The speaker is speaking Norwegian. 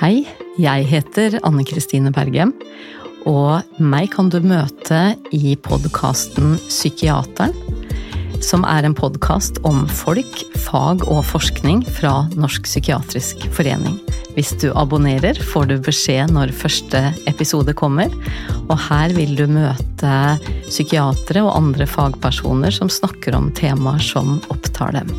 Hei, jeg heter Anne Kristine Bergem, og meg kan du møte i podkasten Psykiateren, som er en podkast om folk, fag og forskning fra Norsk psykiatrisk forening. Hvis du abonnerer, får du beskjed når første episode kommer, og her vil du møte psykiatere og andre fagpersoner som snakker om temaer som opptar dem.